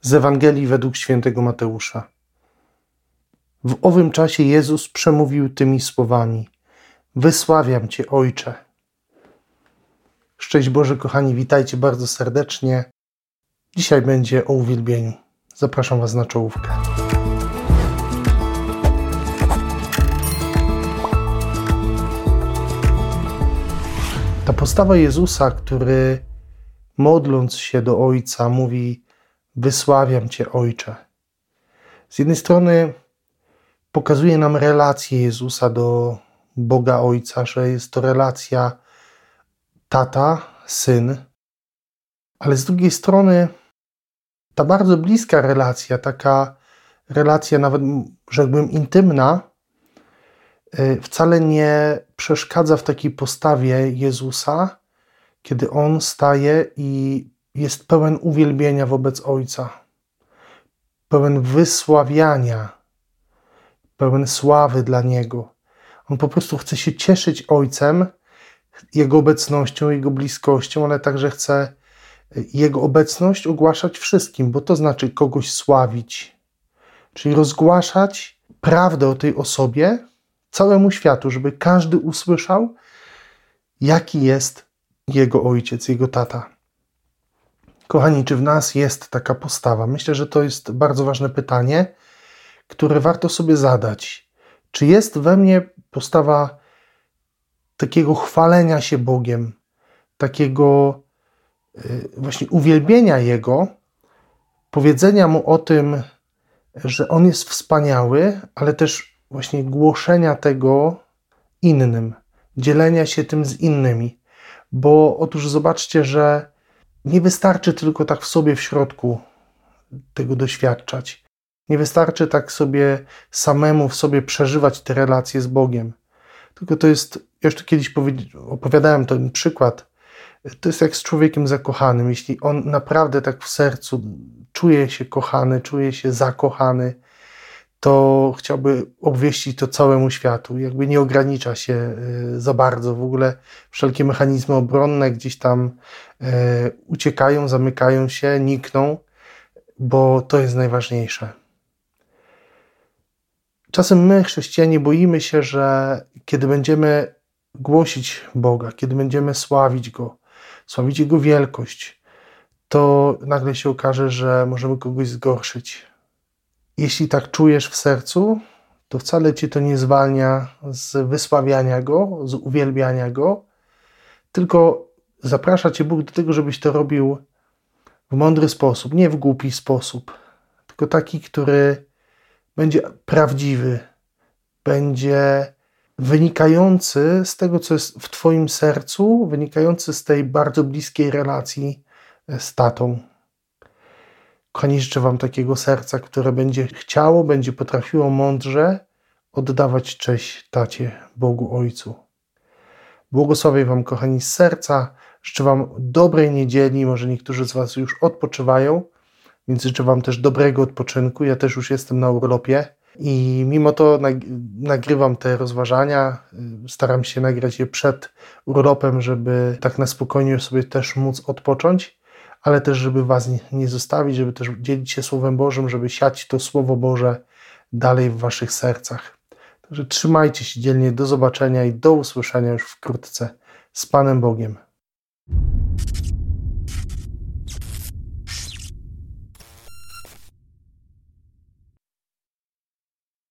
z Ewangelii według świętego Mateusza. W owym czasie Jezus przemówił tymi słowami: Wysławiam Cię, Ojcze. Szczęść Boże, kochani, witajcie bardzo serdecznie. Dzisiaj będzie o uwielbieniu. Zapraszam Was na czołówkę. Ta postawa Jezusa, który modląc się do Ojca, mówi: Wysławiam Cię, Ojcze. Z jednej strony pokazuje nam relację Jezusa do Boga Ojca, że jest to relacja tata, syn, ale z drugiej strony ta bardzo bliska relacja, taka relacja nawet, rzekłbym, intymna, y, wcale nie przeszkadza w takiej postawie Jezusa, kiedy on staje i jest pełen uwielbienia wobec Ojca, pełen wysławiania, pełen sławy dla Niego. On po prostu chce się cieszyć Ojcem, Jego obecnością, Jego bliskością, ale także chce Jego obecność ogłaszać wszystkim, bo to znaczy kogoś sławić, czyli rozgłaszać prawdę o tej osobie całemu światu, żeby każdy usłyszał, jaki jest Jego ojciec, Jego tata. Kochani, czy w nas jest taka postawa? Myślę, że to jest bardzo ważne pytanie, które warto sobie zadać. Czy jest we mnie postawa takiego chwalenia się Bogiem, takiego y, właśnie uwielbienia Jego, powiedzenia Mu o tym, że On jest wspaniały, ale też właśnie głoszenia tego innym, dzielenia się tym z innymi. Bo otóż zobaczcie, że nie wystarczy tylko tak w sobie w środku tego doświadczać. Nie wystarczy tak sobie samemu w sobie przeżywać te relacje z Bogiem. Tylko to jest, ja już tu kiedyś opowiadałem ten przykład, to jest jak z człowiekiem zakochanym. Jeśli on naprawdę tak w sercu czuje się kochany, czuje się zakochany, to chciałby obwieścić to całemu światu. Jakby nie ogranicza się e, za bardzo. W ogóle wszelkie mechanizmy obronne gdzieś tam e, uciekają, zamykają się, nikną, bo to jest najważniejsze. Czasem my, chrześcijanie, boimy się, że kiedy będziemy głosić Boga, kiedy będziemy sławić Go, sławić Jego wielkość, to nagle się okaże, że możemy kogoś zgorszyć. Jeśli tak czujesz w sercu, to wcale cię to nie zwalnia z wysławiania Go, z uwielbiania Go, tylko zaprasza cię Bóg do tego, żebyś to robił w mądry sposób, nie w głupi sposób, tylko taki, który będzie prawdziwy, będzie wynikający z tego, co jest w Twoim sercu, wynikający z tej bardzo bliskiej relacji z tatą. Kochani, życzę Wam takiego serca, które będzie chciało, będzie potrafiło mądrze oddawać cześć tacie, Bogu Ojcu. Błogosławię Wam, kochani, z serca. Życzę Wam dobrej niedzieli. Może niektórzy z Was już odpoczywają, więc życzę Wam też dobrego odpoczynku. Ja też już jestem na urlopie i mimo to nagrywam te rozważania. Staram się nagrać je przed urlopem, żeby tak na spokojnie sobie też móc odpocząć ale też, żeby Was nie zostawić, żeby też dzielić się Słowem Bożym, żeby siać to Słowo Boże dalej w Waszych sercach. Także trzymajcie się dzielnie, do zobaczenia i do usłyszenia już wkrótce z Panem Bogiem.